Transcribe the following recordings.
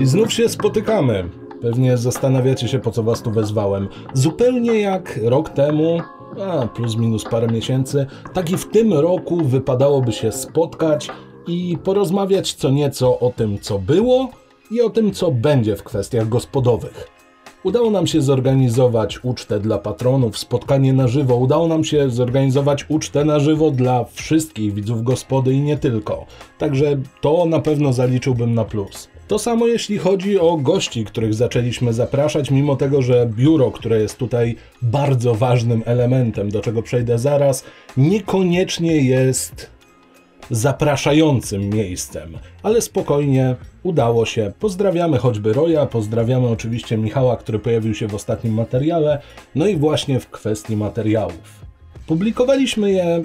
I znów się spotykamy. Pewnie zastanawiacie się, po co was tu wezwałem. Zupełnie jak rok temu, a plus minus parę miesięcy, tak i w tym roku wypadałoby się spotkać i porozmawiać co nieco o tym, co było i o tym, co będzie w kwestiach gospodowych. Udało nam się zorganizować ucztę dla patronów, spotkanie na żywo. Udało nam się zorganizować ucztę na żywo dla wszystkich widzów gospody i nie tylko. Także to na pewno zaliczyłbym na plus. To samo jeśli chodzi o gości, których zaczęliśmy zapraszać, mimo tego, że biuro, które jest tutaj bardzo ważnym elementem, do czego przejdę zaraz, niekoniecznie jest zapraszającym miejscem, ale spokojnie udało się. Pozdrawiamy choćby Roya, pozdrawiamy oczywiście Michała, który pojawił się w ostatnim materiale, no i właśnie w kwestii materiałów. Publikowaliśmy je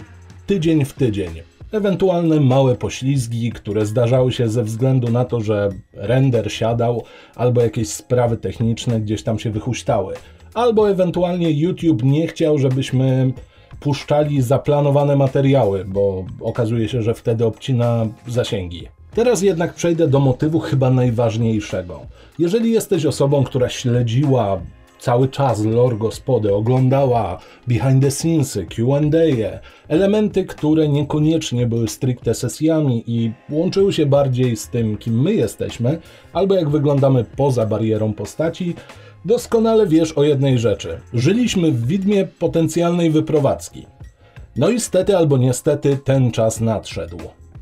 tydzień w tydzień. Ewentualne małe poślizgi, które zdarzały się ze względu na to, że render siadał, albo jakieś sprawy techniczne gdzieś tam się wychuśtały. Albo ewentualnie YouTube nie chciał, żebyśmy puszczali zaplanowane materiały, bo okazuje się, że wtedy obcina zasięgi. Teraz jednak przejdę do motywu chyba najważniejszego. Jeżeli jesteś osobą, która śledziła cały czas lore gospody, oglądała behind the scenesy, Q&A, elementy, które niekoniecznie były stricte sesjami i łączyły się bardziej z tym, kim my jesteśmy, albo jak wyglądamy poza barierą postaci, doskonale wiesz o jednej rzeczy. Żyliśmy w widmie potencjalnej wyprowadzki. No i stety albo niestety ten czas nadszedł.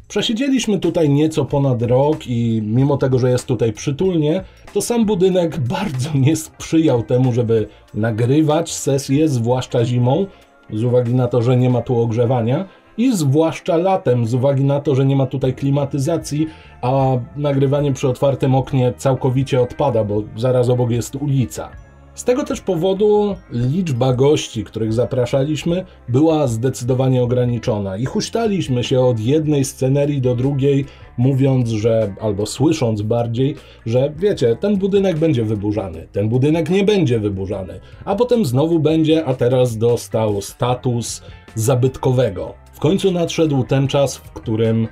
Przesiedzieliśmy tutaj nieco ponad rok i mimo tego, że jest tutaj przytulnie, to sam budynek bardzo nie sprzyjał temu, żeby nagrywać sesje, zwłaszcza zimą, z uwagi na to, że nie ma tu ogrzewania, i zwłaszcza latem, z uwagi na to, że nie ma tutaj klimatyzacji, a nagrywanie przy otwartym oknie całkowicie odpada, bo zaraz obok jest ulica. Z tego też powodu liczba gości, których zapraszaliśmy, była zdecydowanie ograniczona i huśtaliśmy się od jednej scenerii do drugiej, mówiąc, że albo słysząc bardziej, że wiecie, ten budynek będzie wyburzany, ten budynek nie będzie wyburzany, a potem znowu będzie, a teraz dostał status zabytkowego. W końcu nadszedł ten czas, w którym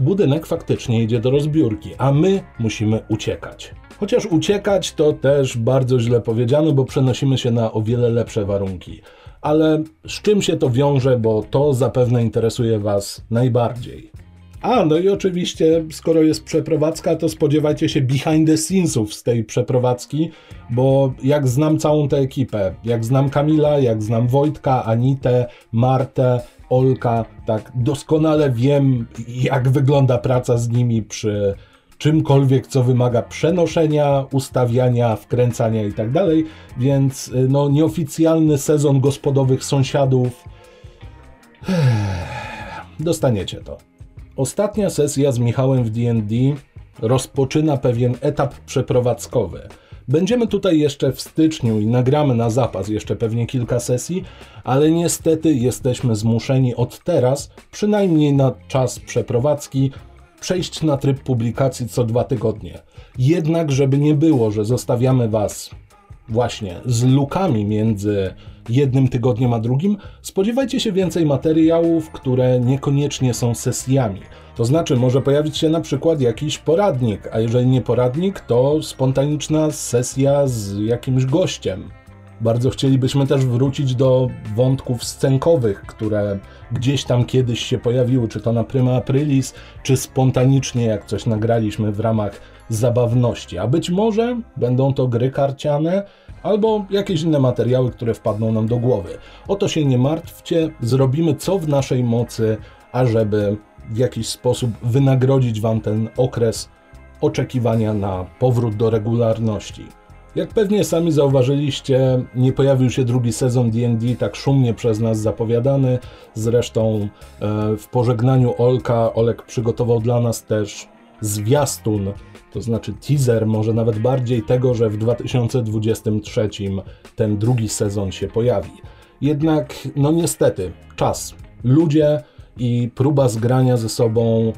budynek faktycznie idzie do rozbiórki, a my musimy uciekać. Chociaż uciekać to też bardzo źle powiedziane, bo przenosimy się na o wiele lepsze warunki. Ale z czym się to wiąże, bo to zapewne interesuje Was najbardziej. A, no i oczywiście, skoro jest przeprowadzka, to spodziewajcie się behind the scenesów z tej przeprowadzki, bo jak znam całą tę ekipę, jak znam Kamila, jak znam Wojtka, Anitę, Martę, Olka, tak doskonale wiem, jak wygląda praca z nimi przy czymkolwiek, co wymaga przenoszenia, ustawiania, wkręcania i tak dalej, więc y, no, nieoficjalny sezon gospodowych sąsiadów dostaniecie to. Ostatnia sesja z Michałem w D&D rozpoczyna pewien etap przeprowadzkowy. Będziemy tutaj jeszcze w styczniu i nagramy na zapas jeszcze pewnie kilka sesji, ale niestety jesteśmy zmuszeni od teraz, przynajmniej na czas przeprowadzki, przejść na tryb publikacji co dwa tygodnie. Jednak, żeby nie było, że zostawiamy Was właśnie z lukami między jednym tygodniem a drugim, spodziewajcie się więcej materiałów, które niekoniecznie są sesjami. To znaczy, może pojawić się na przykład jakiś poradnik, a jeżeli nie poradnik, to spontaniczna sesja z jakimś gościem. Bardzo chcielibyśmy też wrócić do wątków scenkowych, które gdzieś tam kiedyś się pojawiły, czy to na Prima Aprilis, czy spontanicznie, jak coś nagraliśmy w ramach zabawności. A być może będą to gry karciane, albo jakieś inne materiały, które wpadną nam do głowy. O to się nie martwcie, zrobimy co w naszej mocy, ażeby w jakiś sposób wynagrodzić Wam ten okres oczekiwania na powrót do regularności. Jak pewnie sami zauważyliście, nie pojawił się drugi sezon D&D tak szumnie przez nas zapowiadany. Zresztą e, w pożegnaniu Olka Olek przygotował dla nas też zwiastun, to znaczy teaser, może nawet bardziej tego, że w 2023 ten drugi sezon się pojawi. Jednak, no niestety, czas, ludzie i próba zgrania ze sobą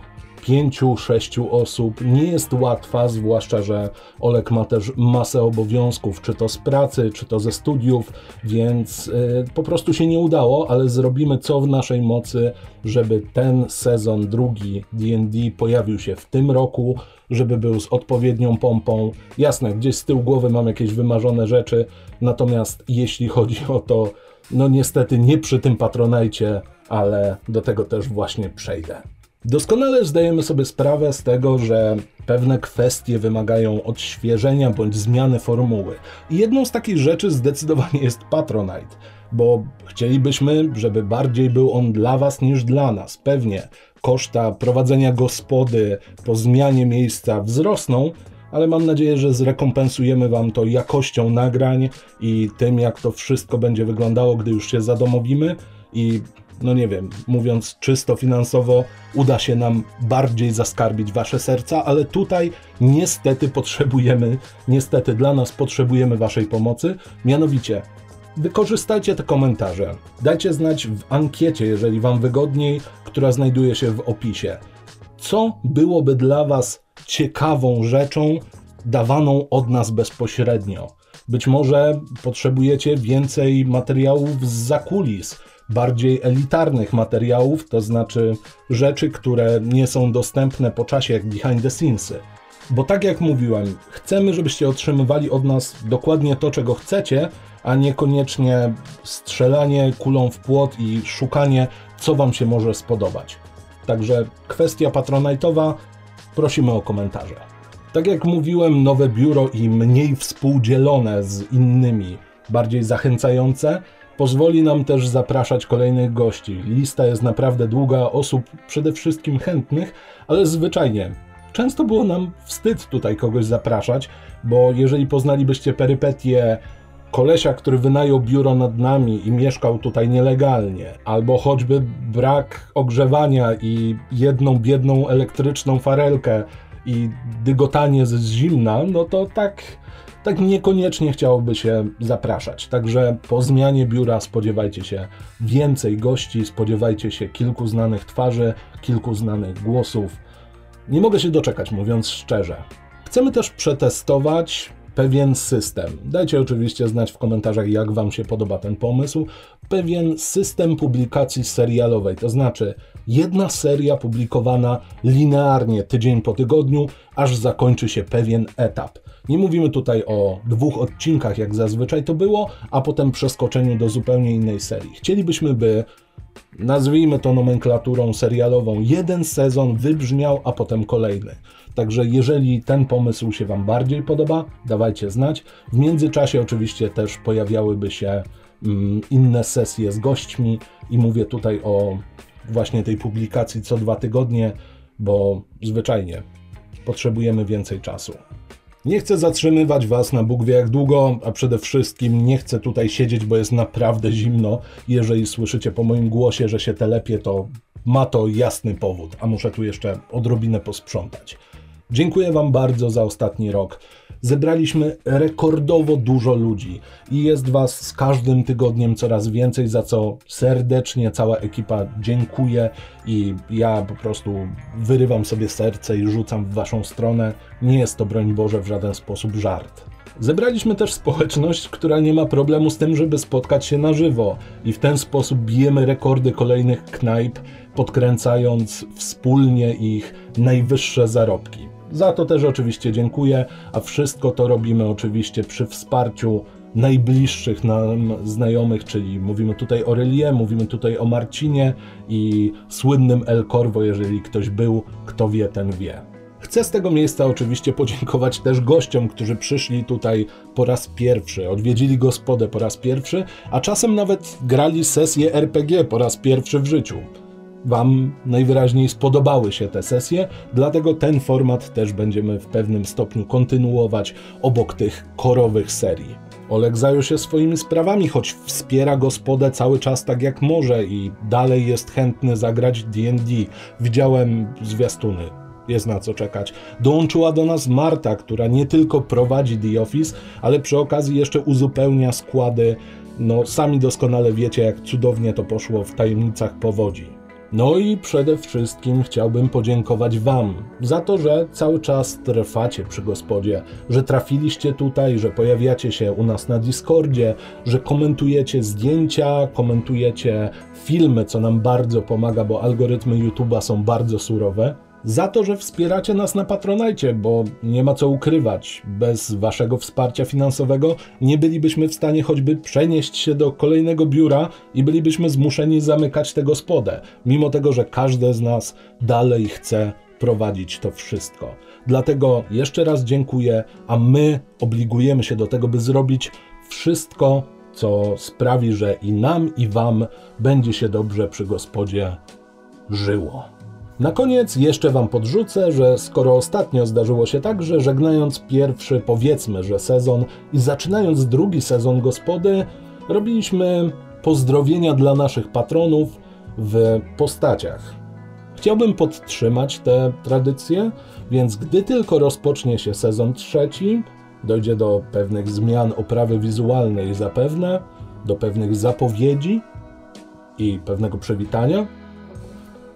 pięciu, sześciu osób nie jest łatwa, zwłaszcza, że Olek ma też masę obowiązków, czy to z pracy, czy to ze studiów, więc y, po prostu się nie udało, ale zrobimy co w naszej mocy, żeby ten sezon drugi D&D pojawił się w tym roku, żeby był z odpowiednią pompą. Jasne, gdzieś z tyłu głowy mam jakieś wymarzone rzeczy, natomiast jeśli chodzi o to, no niestety nie przy tym patronajcie, ale do tego też właśnie przejdę. Doskonale zdajemy sobie sprawę z tego, że pewne kwestie wymagają odświeżenia bądź zmiany formuły. I jedną z takich rzeczy zdecydowanie jest Patronite, bo chcielibyśmy, żeby bardziej był on dla Was niż dla nas. Pewnie koszta prowadzenia gospody po zmianie miejsca wzrosną, ale mam nadzieję, że zrekompensujemy Wam to jakością nagrań i tym, jak to wszystko będzie wyglądało, gdy już się zadomowimy i no nie wiem, mówiąc czysto finansowo, uda się nam bardziej zaskarbić wasze serca, ale tutaj niestety potrzebujemy, niestety dla nas potrzebujemy waszej pomocy. Mianowicie, wykorzystajcie te komentarze. Dajcie znać w ankiecie, jeżeli wam wygodniej, która znajduje się w opisie. Co byłoby dla was ciekawą rzeczą dawaną od nas bezpośrednio? Być może potrzebujecie więcej materiałów z zakulis bardziej elitarnych materiałów, to znaczy rzeczy, które nie są dostępne po czasie jak behind the scenesy. Bo tak jak mówiłem, chcemy, żebyście otrzymywali od nas dokładnie to, czego chcecie, a niekoniecznie strzelanie kulą w płot i szukanie, co Wam się może spodobać. Także kwestia patronajtowa, prosimy o komentarze. Tak jak mówiłem, nowe biuro i mniej współdzielone z innymi, bardziej zachęcające, Pozwoli nam też zapraszać kolejnych gości. Lista jest naprawdę długa, osób przede wszystkim chętnych, ale zwyczajnie często było nam wstyd tutaj kogoś zapraszać, bo jeżeli poznalibyście perypetie kolesia, który wynajął biuro nad nami i mieszkał tutaj nielegalnie, albo choćby brak ogrzewania i jedną biedną elektryczną farelkę i dygotanie z zimna, no to tak tak niekoniecznie chciałoby się zapraszać. Także po zmianie biura spodziewajcie się więcej gości, spodziewajcie się kilku znanych twarzy, kilku znanych głosów. Nie mogę się doczekać, mówiąc szczerze. Chcemy też przetestować pewien system. Dajcie oczywiście znać w komentarzach, jak Wam się podoba ten pomysł. Pewien system publikacji serialowej, to znaczy jedna seria publikowana linearnie tydzień po tygodniu, aż zakończy się pewien etap. Nie mówimy tutaj o dwóch odcinkach, jak zazwyczaj to było, a potem przeskoczeniu do zupełnie innej serii. Chcielibyśmy, by nazwijmy to nomenklaturą serialową, jeden sezon wybrzmiał, a potem kolejny. Także jeżeli ten pomysł się Wam bardziej podoba, dawajcie znać. W międzyczasie oczywiście też pojawiałyby się inne sesje z gośćmi i mówię tutaj o właśnie tej publikacji co dwa tygodnie, bo zwyczajnie potrzebujemy więcej czasu. Nie chcę zatrzymywać Was na Bóg wie jak długo, a przede wszystkim nie chcę tutaj siedzieć, bo jest naprawdę zimno. Jeżeli słyszycie po moim głosie, że się telepie, to ma to jasny powód, a muszę tu jeszcze odrobinę posprzątać. Dziękuję Wam bardzo za ostatni rok. Zebraliśmy rekordowo dużo ludzi i jest Was z każdym tygodniem coraz więcej, za co serdecznie cała ekipa dziękuję i ja po prostu wyrywam sobie serce i rzucam w Waszą stronę. Nie jest to, broń Boże, w żaden sposób żart. Zebraliśmy też społeczność, która nie ma problemu z tym, żeby spotkać się na żywo i w ten sposób bijemy rekordy kolejnych knajp, podkręcając wspólnie ich najwyższe zarobki. Za to też oczywiście dziękuję, a wszystko to robimy oczywiście przy wsparciu najbliższych nam znajomych, czyli mówimy tutaj o Relie, mówimy tutaj o Marcinie i słynnym El Corvo, jeżeli ktoś był, kto wie, ten wie. Chcę z tego miejsca oczywiście podziękować też gościom, którzy przyszli tutaj po raz pierwszy, odwiedzili gospodę po raz pierwszy, a czasem nawet grali sesję RPG po raz pierwszy w życiu. Wam najwyraźniej spodobały się te sesje, dlatego ten format też będziemy w pewnym stopniu kontynuować obok tych korowych serii. Oleg zajął się swoimi sprawami, choć wspiera gospodę cały czas tak jak może i dalej jest chętny zagrać D&D. Widziałem zwiastuny, jest na co czekać. Dołączyła do nas Marta, która nie tylko prowadzi The Office, ale przy okazji jeszcze uzupełnia składy. No, sami doskonale wiecie, jak cudownie to poszło w tajemnicach powodzi. No i przede wszystkim chciałbym podziękować Wam za to, że cały czas trwacie przy gospodzie, że trafiliście tutaj, że pojawiacie się u nas na Discordzie, że komentujecie zdjęcia, komentujecie filmy, co nam bardzo pomaga, bo algorytmy YouTube'a są bardzo surowe za to, że wspieracie nas na Patronajcie, bo nie ma co ukrywać. Bez waszego wsparcia finansowego nie bylibyśmy w stanie choćby przenieść się do kolejnego biura i bylibyśmy zmuszeni zamykać tę gospodę, mimo tego, że każdy z nas dalej chce prowadzić to wszystko. Dlatego jeszcze raz dziękuję, a my obligujemy się do tego, by zrobić wszystko, co sprawi, że i nam, i wam będzie się dobrze przy gospodzie żyło. Na koniec jeszcze Wam podrzucę, że skoro ostatnio zdarzyło się tak, że żegnając pierwszy, powiedzmy, że sezon i zaczynając drugi sezon gospody, robiliśmy pozdrowienia dla naszych patronów w postaciach. Chciałbym podtrzymać tę tradycję, więc gdy tylko rozpocznie się sezon trzeci, dojdzie do pewnych zmian oprawy wizualnej zapewne, do pewnych zapowiedzi i pewnego przywitania,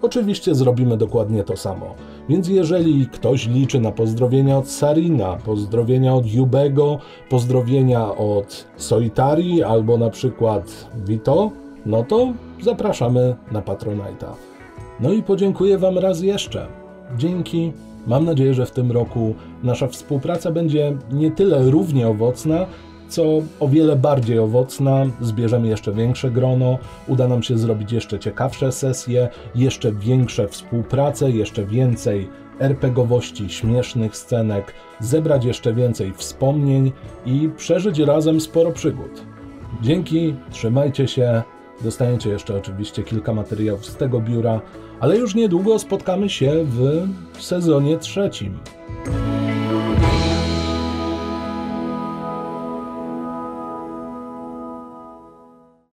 Oczywiście zrobimy dokładnie to samo. Więc jeżeli ktoś liczy na pozdrowienia od Sarina, pozdrowienia od Jubego, pozdrowienia od Soitari albo na przykład Vito, no to zapraszamy na Patronite'a. No i podziękuję Wam raz jeszcze. Dzięki. Mam nadzieję, że w tym roku nasza współpraca będzie nie tyle równie owocna, co o wiele bardziej owocna, zbierzemy jeszcze większe grono, uda nam się zrobić jeszcze ciekawsze sesje, jeszcze większe współprace, jeszcze więcej RPGowości, śmiesznych scenek, zebrać jeszcze więcej wspomnień i przeżyć razem sporo przygód. Dzięki, trzymajcie się, dostaniecie jeszcze oczywiście kilka materiałów z tego biura, ale już niedługo spotkamy się w sezonie trzecim.